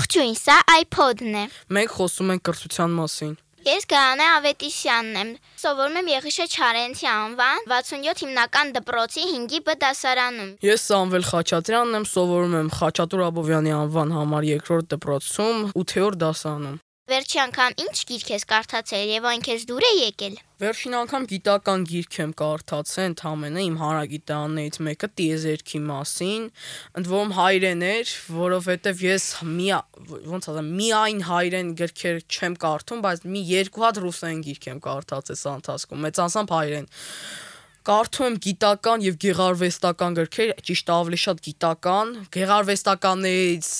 Ողջույն, սա iPod-ն է։ Մենք խոսում ենք կրթության մասին։ Ես Գայանե Ավետիսյանն եմ։ Սովորում եմ Եղիշե Չարենցի անվան 67 հիմնական դպրոցի 5-ի Բ դասարանում։ Ես Սամվել Խաչատրյանն եմ, սովորում եմ Խաչատուր Աբովյանի անվան համար 2-րդ դպրոցում 8-րդ դասարանում։ Վերջի անգամ ինչ գիրք ես կարդացել եւ այն քեզ դուր է եկել։ Վերջին անգամ գիտական գիրք եմ կարդացել, ընդամենը իմ հարագիտաններից մեկը տիեզերքի մասին, ընդ որում հայրեն էր, որովհետև ես մի ոնց ասեմ, միայն հայրեն գրքեր չեմ կարդում, բայց մի երկու հատ ռուսերեն գիրք եմ կարդացել սա ընթացքում, մեծանսամբ հայրեն կարդում եմ գիտական եւ գեղարվեստական գրքեր, ճիշտ ավելի շատ գիտական, գեղարվեստականներից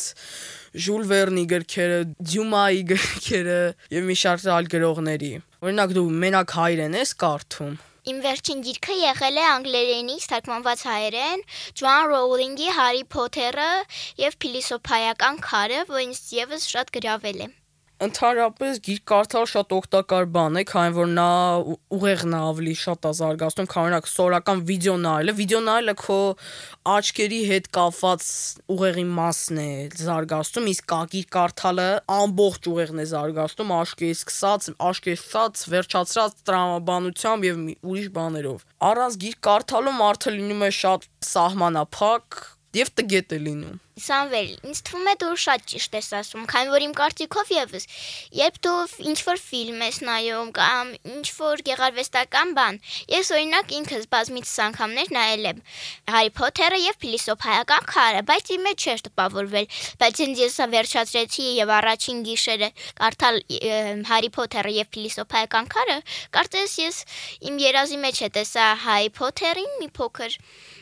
Ժուլ Վերնի գրքերը, Դյումայի գրքերը եւ մի շարք այլ գրողների։ Օրինակ դու մենակ հայրեն ես կարդում։ Իմ վերջին գիրքը եղել է անգլերենից թարգմանված հայերեն Ջոան Ռոուլինգի Հարի Փոթերը եւ Փիլիսոփայական քարը, որ ինձ եւս շատ գրավել է ընդհանրապես գիրք կարդալ շատ օգտակար բան է, քանի որ նա ուղեղն է ավելի շատ է զարգացնում, քան օրինակ սորական վիդեո նայելը։ Վիդեո նայելը քո աչքերի հետ կապված ուղեղի մասն է զարգացնում, իսկ գիրք կարդալը ամբողջ ուղեղն է զարգացնում, աշկերից սկսած, աշկերից վերջացրած տրամաբանությամբ եւ ուրիշ բաներով։ Առանց գիրք կարդալու մարդը լինում է շատ սահմանափակ եւ տգետ է լինում։ Սամվել, ինձ թվում է դու շատ ճիշտ ես ասում, քանի որ իմ կարծիքով եւս, երբ դու ինչ որ ֆիլմ ես նայում կամ ինչ որ գեղարվեստական բան, ես օրինակ ինքս բազմից անգամներ նայել եմ Հարի Փոթերը եւ Փիլիսոփայական քարը, բայց իմ մեջ չէր տպավորվել, բայց ինձ ես վերջացրեցի եւ առաջին գիշերը կարդալ Հարի Փոթերը եւ Փիլիսոփայական քարը, կարծես ես իմ երազի մեջ է տեսա Հարի Փոթերին մի փոքր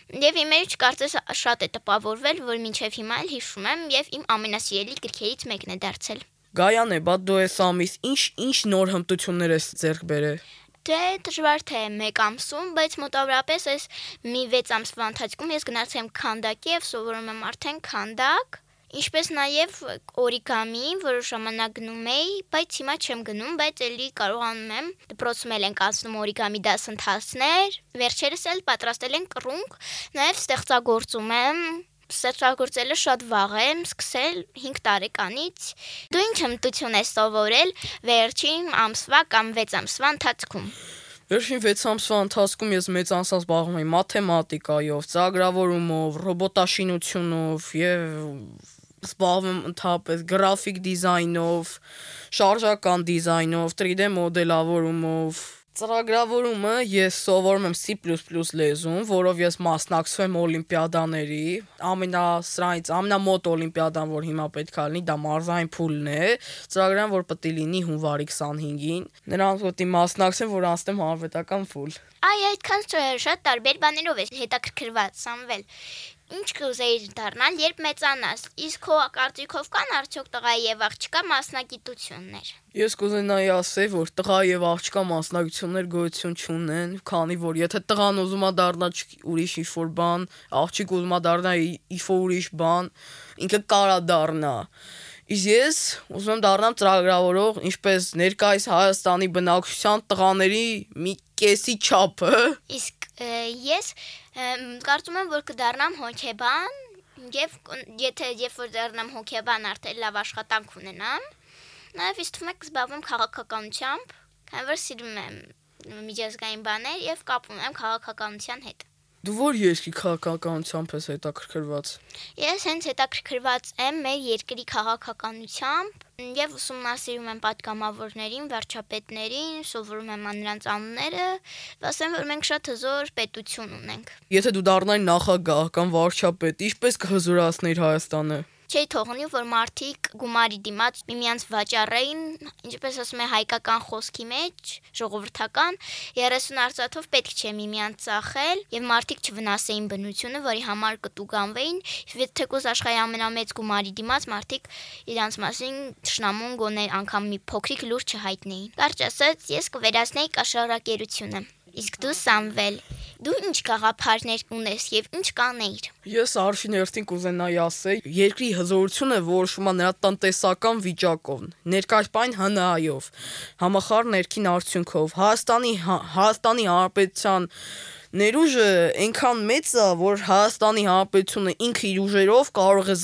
Եվ իմ մեջ կարծես շատ է տպավորվել, որ մինչև հիմա էլ հիշում եմ եւ իմ ամենասիրելի գրքերից մեկն է դարձել։ Գայան է, բա դու ես ամիս ինչ ինչ նոր հմտություններ ես ձեռք բերել։ Դե դժվար թե 1 ամսում, բայց մոտավորապես այս մի 6 ամսվա ընթացքում ես գնացել եմ քանդակի եւ սովորում եմ արդեն քանդակ Ինչպես նաև օրիգամի, որը ժամանակ գնում էի, բայց հիմա չեմ գնում, բայց ելի կարողանում եմ։ Դպրոցում էլ ենք անցնում օրիգամի դասընթացներ, վերջերս էլ պատրաստել ենք կռունկ, նաև ստեղծագործում եմ ստեղծագործելը շատ վաղ եմ սկսել 5 տարեկանից։ Դու ինչ հմտություն ես սովորել վերջին ամսվա կամ 6 ամսվա ընթացքում։ Վերջին 6 ամսվա ընթացքում ես մեծ անսած զբաղվում եմ մաթեմատիկայով, ծրագրավորումով, ռոբոտաշինությունով եւ զբաղվում ընդհանրապես գրաֆիկ դիզայնով, շարժական դիզայնով, 3D մոդելավորումով, ծրագրավորումը ես սովորում եմ C++ լեզուն, որով ես մասնակցում եմ օլիմպիադաների։ Ամենասրանից ամենամոտ օլիմպիադան, որ հիմա պետք է լինի, դա մարզային փուլն է։ Ծրագրան, որ պետք է լինի հունվարի 25-ին։ Նրանց ուտի մասնակցեմ, որ անցնեմ հանրապետական փուլ։ Այ այդքան շատ տարբեր բաներով ես հետաքրքրված, Սամվել ինչ կուզեիր դառնալ, երբ մեծանաս։ Իսկ քո կարծիքով կան արդյոք տղա եւ աղջկա մասնագիտություններ։ Ես կուզենայի ասել, որ տղա եւ աղջկա մասնագիտություններ գոյություն չունեն, քանի որ եթե տղան ուզում է դառնալ ուրիշ ինչ-որ բան, աղջիկ ուզում է դառնալ ինչ-որ ուրիշ բան, ինքը կարա դառնա։ Իսկ ես ուզում եմ դառնամ ծրագրավորող, ինչպես ներկայիս Հայաստանի բնակչության տղաների մի կեսի չափը։ Իսկ ես կարծում եմ, որ կդառնամ հոկեբան եւ եթե երբ որ դառնամ հոկեբան արդեն լավ աշխատանք ունենամ, նաեւ ինձ թվում է կզբաղվեմ քաղաքականությամբ, քանի որ սիրում եմ միջազգային բաներ եւ կապ ունեմ քաղաքականության հետ։ Դու ո՞ր երկրի քաղաքականությամբ ես հետաքրքրված։ Ես հենց հետաքրքրված եմ մեր երկրի քաղաքականությամբ Եվ ուսումնասիրում եմ падգամավորներին, վարչապետներին, սովորում եմ նրանց անունները, ասեմ, որ մենք շատ հզոր պետություն ունենք։ Եթե դու դառնայ նախագահ կամ վարչապետ, ինչպես կհզորացնեիր Հայաստանը չի թողնի, որ մարդիկ գումարի դիմաց միմյանց վաճառեին, ինչպես ասում է հայկական խոսքի մեջ, ժողովրդական 30 արծաթով պետք չէ միմյանց ծախել եւ մարդիկ չվնասեին բնությունը, որի համար կտուգանվեին, թեկուզ աշխարհի ամենամեծ գումարի դիմաց մարդիկ իրանց մասին ճշնամուն գոներ անգամ մի փոքրիկ լուր չհայտնեին։ Կարճ ասած, ես կվերացնեի կաշառակերությունը։ Իսկ դու Սամվել, դու ինչ գաղափարներ ունես եւ ինչ կանեիր։ Ես արշին երթին կուզենայի ասել, երկրի հզորությունը որոշվում է նրա տնտեսական վիճակով, ներկայպայն ՀՆԱ-ով, համախառն ներքին արդյունքով, Հայաստանի հա, Հայաստանի Հանրապետության ներուժը այնքան մեծ է, որ Հայաստանի Հանրապետությունը ինքը իր ուժերով կարող է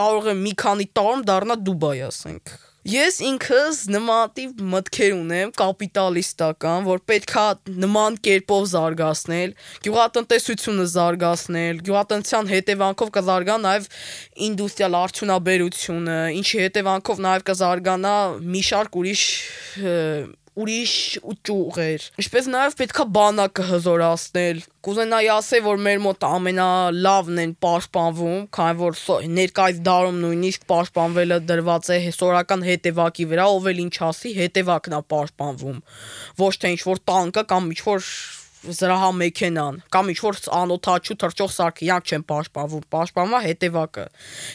կարող է մի քանի տարում դառնա Դուբայ, ասենք Ես ինքս նմանատիպ մտքեր ունեմ կապիտալիստական, որ պետքա նման կերպով զարգացնել, գյուղատնտեսությունը զարգացնել, գյուղատնտեսության հետևանքով կզարգա նաև ինդուստրիալ արդյունաբերությունը, ինչի հետևանքով նաև կզարգանա մի շարք ուրիշ ուրիշ ուճուղեր։ Ինչպես նաև պետքա բանակը հզորացնել։ Կուզենայի ասել, որ մեր մոտ ամենալավն են պաշտպանվում, քանի որ ներկայիս դարում նույնիսկ պաշտպանվելը դրված է հեսորական հետևակի վրա, ով էլ ինչ ասի, հետևակն է պաշտպանվում։ Ոչ թե ինչ որ տանկը կամ ինչ որ զրահամեքենան կամ ինչ որ անօթաչու թրջող սարքը իրանք չեն պաշտպանվում, է հետևակը։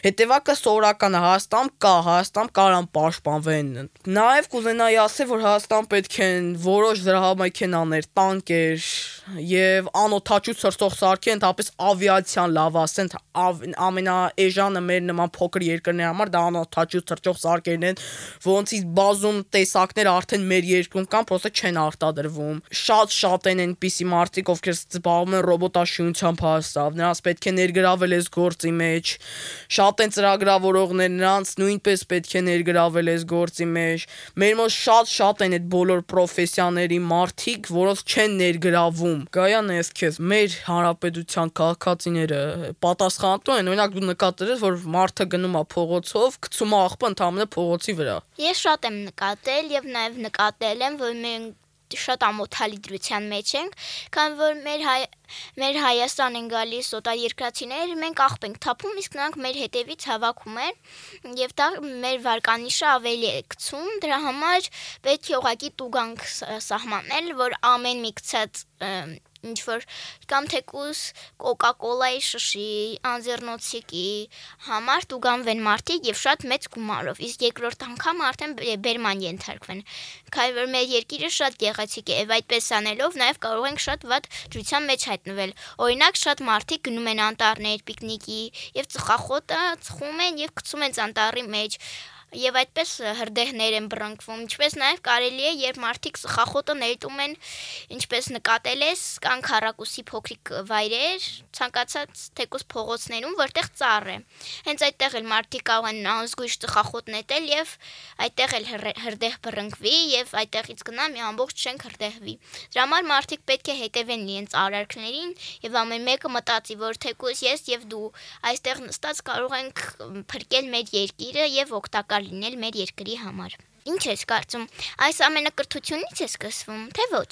Հետևակը սովորականը Հայաստան կա, Հայաստան կարան պաշտպանվեն։ Նաև կուզենայի ասել, որ Հայաստան պետք են որոշ զրահամեքենաներ, տանկեր եւ անօթաչու թրջող սարքի ընդհանրապես ավիացիան լավացեն ամենաէժանը մեր նման փոքր երկրների համար դա անօթաչու թրջող սարքերն են, որոնցից բազում տեսակներ արդեն մեր երկրում կան, պրոստը չեն արտադրվում։ Շատ-շատ են այնպիսի այնպիսի մարդիկ, ովքեր զբաղվում են ռոբոտաշինությամբ հաստավ, նրանց պետք է ներգրավել այս գործի մեջ։ Շատ են ծրագրավորողներ, նրանց նույնպես պետք է ներգրավել այս գործի մեջ։ Մեր մոտ շատ-շատ են այդ բոլոր պրոֆեսիաների մարդիկ, որոնց չեն ներգրավում։ Գայան ես քեզ մեր հանրապետության քաղաքացիները պատասխանատու են, օրինակ դու նկատել որ մարդը գնում է փողոցով, գցում է աղբը ընդհանրապես փողոցի վրա։ Ես շատ եմ նկատել եւ նաեւ նկատել եմ, որ մենք շատ ամոթալի դրության մեջ ենք, քան որ մեր հայ մեր Հայաստան են գալիս օտարերկրացիներ, մենք աղբ ենք թափում, իսկ նրանք մեր հետևից հավաքում են եւ դա մեր վարկանիշը ավելի է գցում, դրա համար պետք է ուղակի տուգանք սահմանել, որ ամեն մի գցած ինչ որ կամ թեկուս կոկա-կոլայի շշի, անձեռնոցիկի համար տուգանվեն մարդիկ եւ շատ մեծ գումարով։ Իսկ երկրորդ անգամ արդեն բերման ենթարկվեն։ Քանի որ մեր երկիրը շատ գեղեցիկ է եւ այդպես անելով նաեւ կարող ենք շատ վատ դրության մեջ հայտնվել։ Օրինակ շատ մարդիկ գնում են անտառներ պիկնիկի եւ ծխախոտը ծխում են եւ գցում են անտառի մեջ եւ այդպես հրդեհներ են բռնկվում ինչպես նաեւ կարելի է երբ մարդիկ սխախոտը ներտում են ինչպես նկատել ես կան քարակուսի փոքրիկ վայրեր ցանկացած թեկուս փողոցներում որտեղ ծառ է հենց այդտեղ էլ մարդիկ կարող են անզգույշ սխախոտ նետել եւ այդտեղ էլ հրդեհ բռնկվի եւ այդտեղից գնա մի ամբողջ շենք հրդեհվի դրա համար մարդիկ պետք է հետևեն իրենց արարքներին եւ ամեն մեկը մտածի որ թեկուս ես եւ դու այստեղ նստած կարող ենք փրկել մեր երկիրը եւ օգտակար օգտակար լինել մեր երկրի համար։ Ինչ ես կարծում, այս ամենը կրթությունից է սկսվում, թե ոչ։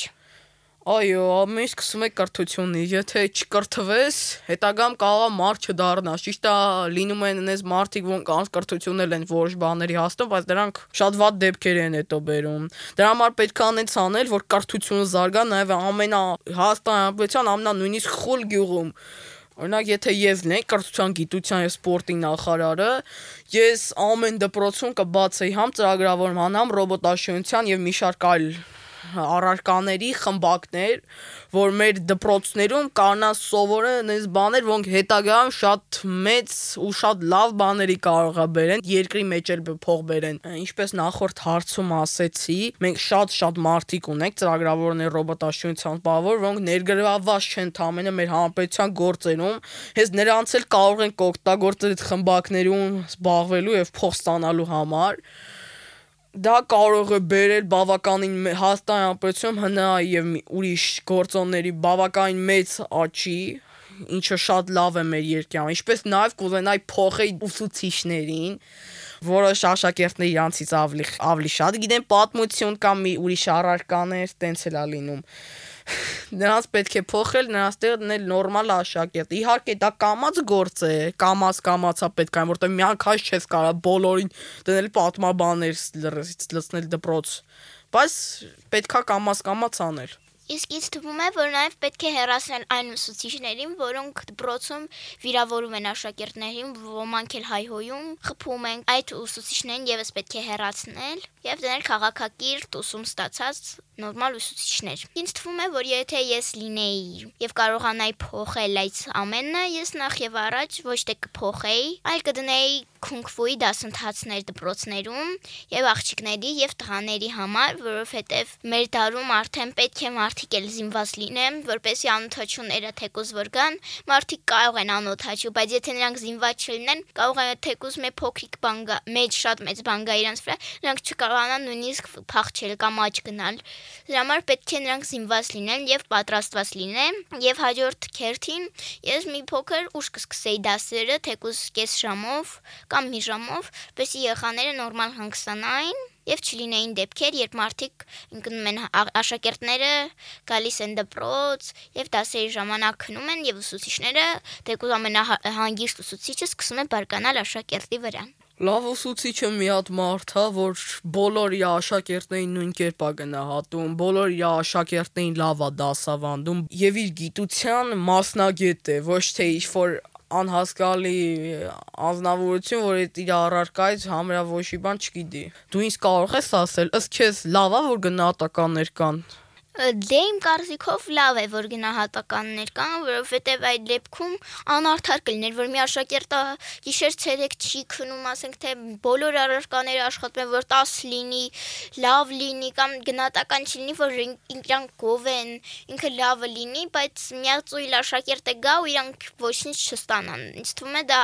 Այո, ամեն սկսում է կրթությունից։ Եթե չկրթվես, հետագամ կարող է մարդ չդառնաս։ Ճիշտ է, լինում են այնպես մարդիկ, որոնք անց կրթությունել են որոշ բաների հասնում, բայց դրանք շատ վատ դեպքեր են հետո բերում։ Դրա համար պետք է անենց անել, որ կրթությունը զարգա նաև ամենա Հայաստան Հանրապետության ամենա նույնիսկ խուլ գյուղում Օրինակ, եթե ես լինեի կրթության, գիտության եւ սպորտի նախարարը, ես ամեն դպրոցում կբացեի համ ծրագրավորման, համ ռոբոտաշինության եւ մի շարք այլ առարկաների խմբակներ, որ մեր դպրոցներում կանա սովորեն այս բաներ, որոնք հետագայում շատ մեծ ու շատ լավ բաների կարող է բերեն, երկրի մեջ էլ փող բերեն։ Ինչպես նախորդ հարցում ասեցի, մենք շատ-շատ մարդիկ ունենք ծրագրավորներ ռոբոտաշինության բավոր, որոնք ներգրավված չեն ամենը մեր հանրապետության գործերում, հենց նրանց էլ կարող են օգտագործել այդ խմբակներում զբաղվելու եւ փող ստանալու համար դա կարող է բերել բավականին Հայաստանի Հանրապետությունում հնա եւ ուրիշ գործոնների բավականին մեծ աճի, ինչը շատ լավ է մեր երկրում։ Ինչպես նաեւ կուզենայի փոխել ուսուցիչներին, որոշ աշակերտներ իրանցից ավելի ավելի շատ գիտեն պատմություն կամ մի ուրիշ առարկաներ, տենց էլ է լինում նրանց պետք է փոխել, նրանց տեղ դնել նորմալ աշակերտ։ Իհարկե դա կամած գործ է, կամած կամացա պետք է, որտեղ միանգամից չես կարա բոլորին դնել պատմաբաներ լցնել դպրոց։ Բայց պետքա կամած կամաց անել։ Իսկ ինձ թվում է, որ նաև պետք է հեռացնել այն ուսուցիչներին, որոնք դպրոցում վիրավորում են աշակերտներին, ոմանք էլ հայհոյում, խփում են։ Այդ ուսուցիչներին եւս պետք է հեռացնել եւ դնել քաղաքակիրթ ուսում ստացած նորմալ ուսուցիչներ։ Ինձ թվում է, որ եթե ես լինեի եւ կարողանայի փոխել այդ ամենը, ես նախ եւ առաջ ոչ թե կփոխեի, այլ կդնեի քունգֆուի դասընթացներ դպրոցներում եւ աղջիկների եւ տղաների համար, որովհետեւ մեր դարում արդեն պետք է մարդիկ էլ զինված լինեն, որպեսզի անօթաչուները թեկուզ որ գան, մարդիկ կարող են անօթաչու, բայց եթե նրանք զինված չլինեն, կարող է թեկուզ մի փոքրիկ բան գա, մեծ շատ մեծ բան գա իրանց վրա, նրանք չկարողանան նույնիսկ փախչել կամ աճ գնալ։ Դրա համար պետք է նրանք զինված լինեն եւ պատրաստված լինեն եւ հաջորդ քերթին ես մի փոքր ուշ կսկսեի դասերը, թեկուզ կես ժամով կամ մի ժամով, ովքեր երեխաները նորմալ հանգստանային եւ չլինեին դեպքեր, երբ մարդիկ ընկնում են աշակերտները գալիս են դպրոց եւ դասերի ժամանակ քնում են եւ ուսուցիչները դեպի ամենահանգիստ ուսուցիչը սկսում է բարկանալ աշակերտի վրա։ Լավ ուսուցիչը մի հատ մարդ է, որ բոլոր իր աշակերտներին նույն կերպ է գնահատում, բոլոր իր աշակերտներին լավ է դասավանդում եւ իր գիտության մասնագետ է, ոչ թե ինչ որ անհասկալի անznավորություն, որ այդ իր առարկայից համրա ոչի բան չգիտի։ Դու ինձ կարող ես ասել, ըստ քեզ լավ է որ գնահատականներ կան։ Դե իմ կարծիքով լավ է, որ գնահատականներ կան, որովհետև այդ դեպքում անարդար կլիներ, որ մի աշակերտը գիշեր ցերեկ չի քնում, ասենք թե բոլոր առարկաները աշխատում որ 10 լինի, լավ լինի կամ գնահատական չլինի, որ իրանք գով են, ինքը լավը լինի, բայց միացույլ աշակերտը գա ու իրանք ոչինչ չստանան։ Ինձ թվում է դա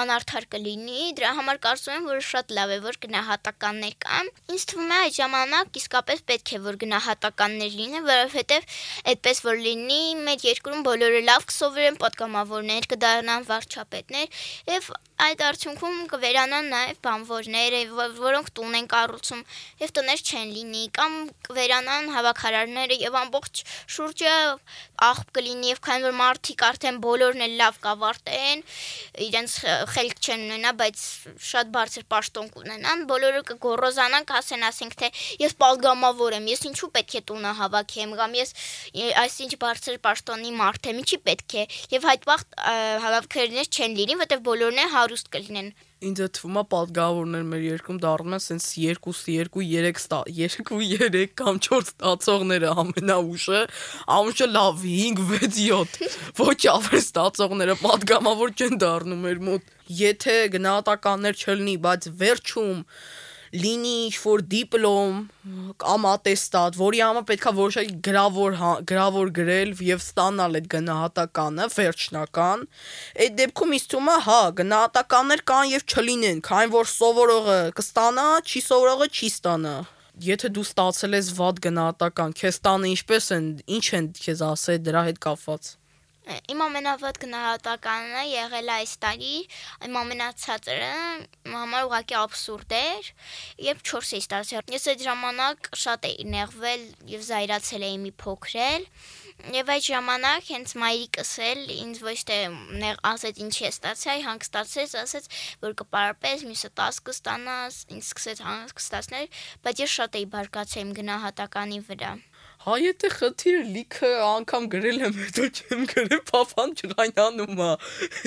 անարդար կլինի, դրա համար կարծում եմ, որ շատ լավ է, որ գնահատականներ կան։ Ինձ թվում է այդ ժամանակ իսկապես պետք է որ գնահատականներ լինի, որովհետև այդպես որ լինի, մեր երկրում բոլորը լավ կսովորեն, պատգամավորներ կդառնան վարչապետներ եւ այդ արդյունքում կվերանան նաև բանվորները, որոնք տուն են կառուցում եւ տներ չեն լինի կամ կվերանան հավաքարարները եւ ամբողջ շուրջը աղբ կլինի եւ քանի որ մարդիկ արդեն բոլորն էլ լավ կավարտեն, իրենց խելք չեն ունենա, բայց շատ բարձր պաշտոն կունենան, բոլորը կգոռոզանան, կասեն, ասենք թե ես պատգամավոր եմ, ես ինչու պետք է տունը հավաքեմ կամ ես այսինչ բարձր պաշտոնի մարդ եմ, ինչի պետք է եւ այդ վաղ հավաքարարներ չեն լինի, որտեվ բոլորն են հարուստ կլինեն։ Ինձ թվում է պատգավորներ մեր երկրում դառնում են սենց 2 2 3 2 3 կամ 4 ստացողները ամենաուշը, ամուշը լավ 5 6 7 ոչ ավեր ստացողները պատգամավոր չեն դառնում մեր մոտ։ Եթե գնահատականներ չլինի, բայց վերջում լինի ինչ-որ դիպլոմ կամ ատեստատ, որի համար պետքա որոշակի գրավոր հա, գրավոր գրել եւ ստանալ այդ գնահատականը վերջնական, այդ դեպքում ինձ թվում է, հա, գնահատականներ կան եւ չլինեն, քանի որ սովորողը կստանա, չի սովորողը չի ստանա եթե դու ստացել ես վատ գնահատական, քեզ տանը ինչպես են, ինչ են քեզ ասել դրա հետ կապված։ Իմ ամենավատ գնահատականը եղել է այս տարի, իմ ամենացածը համար ուղղակի абսուրդ էր, երբ 4 էի ստացել։ Ես այդ ժամանակ շատ էի նեղվել եւ զայրացել էի մի փոքրել։ Եվ այդ ժամանակ հենց մայրիկս էլ ինձ ոչ թե ասեց ինչի է ստացել, հանգստացեց, ասեց, որ կպարապես, մյուսը 10 կստանաս, ինձ սկսեց հանգստացնել, բայց ես շատ էի բարկացել իմ գնահատականի վրա։ Հա եթե խթիր լիքը անգամ գրել եմ, հետո չեմ գրել, փափան ջղայնանում է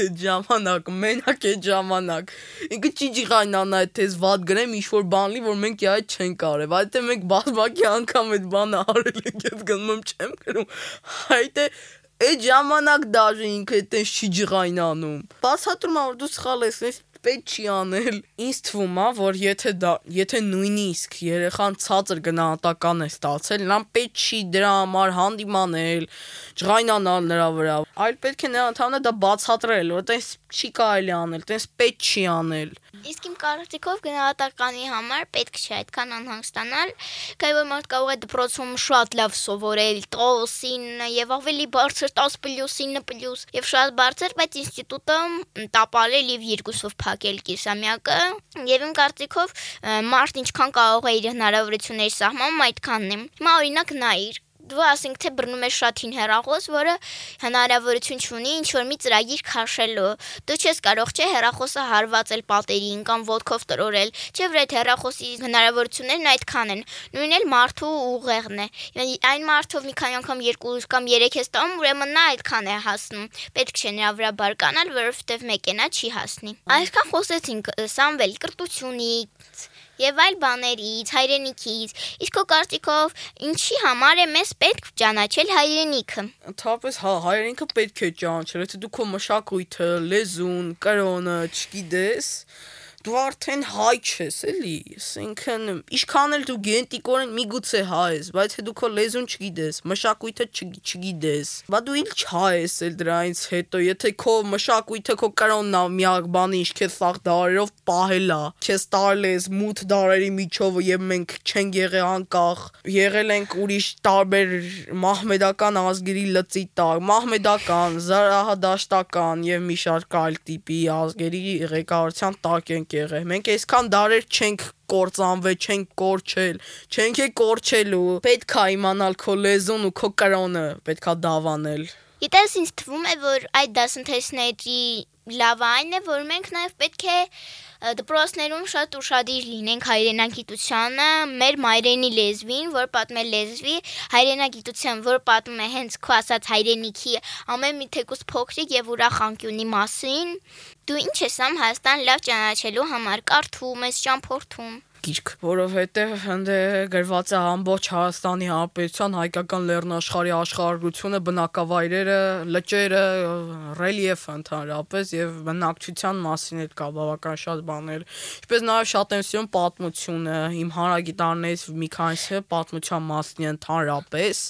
այդ ժամանակ, մենակ այդ ժամանակ։ Ինքը չի ջղայնանա, թե վատ գրեմ ինչ որ բան լի, որ մենք այդ չենք արել։ Այդ է մենք բազմակի անգամ այդ բանը արել ենք, ես գնում եմ չեմ գրում։ Այդ է այդ ժամանակ դաժե ինքը այդպես չի ջղայնանում։ Բացատրում եմ որ դու սխալ ես, ես պետք չի անել։ Ինձ թվում է, որ եթե դա եթե նույնիսկ երեխան ցածր գնահատական է ստացել, նա պետք չի դրա համար հանդիմանել, ջղայնանալ նրա վրա, այլ պետք է նրան ընդհանրապես դա բացատրել, որ տես չի կարելի անել, տես պետք չի անել։ Իսկ իմ կարծիքով գնահատականի համար պետք չէ այդքան անհանգստանալ, քանի որ մարդ կարող է դպրոցում շատ լավ սովորել 10-9 եւ ավելի բարձր 10+9+ եւ շատ բարձր, բայց ինստիտուտը տապալել եւ երկուսով փակել կիսամյակը եւ իմ կարծիքով մարդ ինչքան կարող է իր հնարավորությունների սահմանում այդքանն է։ Հիմա օրինակ նայիր դու ասենք թե բռնում ես շատ հին հեռախոս, որը հնարավորություն ունի ինչ որ մի ծրագիր քաշելու։ Դու չես կարող չէ հեռախոսը հարվածել պատերին կամ ոդկով տրորել, չէ՞ որ այդ հեռախոսի հնարավորություններն այդքան են։ Նույնն էլ մարդու ուղեղն է։ Այն մարդով մի քանի անգամ երկու կամ երեք ես տանում, ուրեմն նա այդքան է հասնում։ Պետք չէ նրա վրա բարկանալ, որովհետև մեկենա չի հասնի։ Այսքան խոսեցինք Սամվել կրտությունից եւ այլ բաներից, հայրենիքից։ Իսկ քո կարծիքով ինչի համար է մեզ պետք ճանաչել հայրենիքը։ Ընդհանրապես հա, հայրենիքը պետք է ճանաչել, եթե դու քո մշակույթը, լեզուն, կրոնը չգիտես, դու արդեն հայ չես, էլի։ Այսինքն, ինչքան էլ դու գենետիկորեն միգուցե հայ ես, բայց դու քո լեզուն չգիտես, մշակույթը չգիտես, բա դու ինչ հայ ես էլ դրանից հետո, եթե քո մշակույթը քո կրոնն է միակ բանը, ինչ քեզ սաղ դարերով պահել է, քեզ տարել ես մութ դարերի միջով եւ մենք չենք եղել անկախ, եղել ենք ուրիշ տարբեր մահմեդական ազգերի լծի տակ, մահմեդական, զարահադաշտական եւ մի շարք այլ տիպի ազգերի ղեկավարության տակ ենք եղել։ Մենք այսքան դարեր չենք կործանվել, չենք կորչել, չենք է կորչելու։ Պետք է իմանալ քո լեզուն ու քո կրոնը, պետքա դավանել։ Գիտես, ինձ թվում է, որ այդ դասընթացների լավ այն է, որ մենք նաև պետք է դպրոցներում շատ ուրشادիր լինենք հայրենագիտությանը, մեր մայրենի լեզվին, որ պատմե լեզվի, հայրենագիտության, որ պատմում է հենց քո ասած հայրենիքի ամեն մի թեկուս փոքրիկ եւ ուրախ անկյունի մասին։ Դու ինչ ես ամ Հայաստան լավ ճանաչելու համար, կարդում ես, ճամփորդում գիրք, որովհետև հնդե գրված է ամբողջ Հայաստանի Հանրապետության հայկական լեռնաշխարհի աշխարհագրությունը, բնակավայրերը, լճերը, ռելիեֆը ընդհանրապես եւ բնակչության մասին էլ կա բավական շատ բաներ։ Ինչպես նաեւ շատ եմ սիրում պատմությունը, իմ հանրագիտարներից մի քանիսը պատմության մասին ընդհանրապես,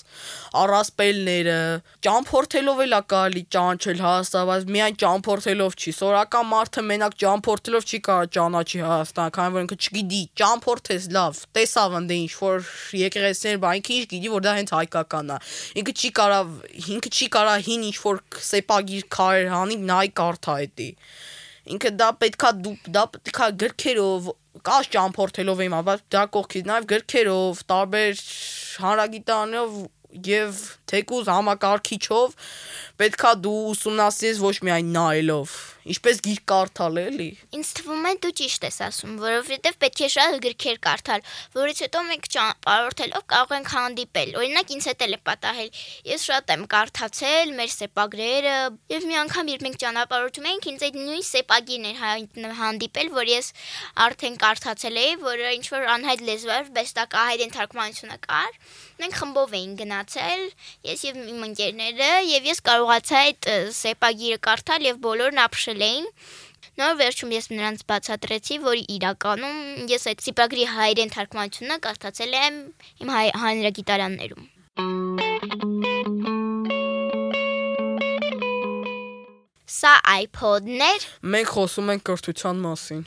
առասպելները, ճամփորդելով էլ ակալի ճանաչել Հայաստանը, բայց միայն ճամփորդելով չի, սորական մարդը մենակ ճամփորդելով չի կարող ճանաչի Հայաստանը, քանի որ ինքը չգիտի ճամփորդես լավ, տեսավ ընդ ինչ որ եկեղեցիներ, բա ինքը ինչ գիտի, որ դա հենց հայկական է։ Ինքը չի կարա, ինքը չի կարա հին ինչ որ սեպագիր քարեր հանի, նայ կարթա էտի։ Ինքը դա պետքա դու դա պետքա գրքերով կաշ ճամփորդելով իմ, բայց դա կողքից նաև գրքերով, տարբեր հանրագիտանով եւ թեկուզ համակարգիչով պետքա դու ուսումնասիրես ոչ միայն նայելով ինչպես գիրք կարդալ էլի։ Ինձ թվում է դու ճիշտ ես ասում, որովհետև պետք է շատ գրքեր կարդալ, որից հետո մենք ճանապարհորդելով կարող ենք հանդիպել։ Օրինակ ինձ հետ էլ է պատահել։ Ես շատ եմ կարդացել մեր սեպագրերը, եւ մի անգամ երբ մենք ճանապարհորդում էինք, ինձ այդ նույն սեպագիրն էր հանդիպել, որ ես արդեն կարդացել էի, որը ինչ որ անհայտ լեզվով վեստակահայերեն թարգմանությունը կար։ Մենք խմբով էինք գնացել, ես եւ իմ ընկերները, եւ ես կարողացա այդ սեպագիրը կարդալ եւ բոլորն ապշել էին։ Նոր վերջում ես նրանց բացատրեցի, որ իրականում ես այդ սիպագրի հայերեն թարգմանությունը կարդացել եմ իմ հանրագիտարաններում։ Սա iPod-ներ։ Մենք խոսում ենք կրթության մասին։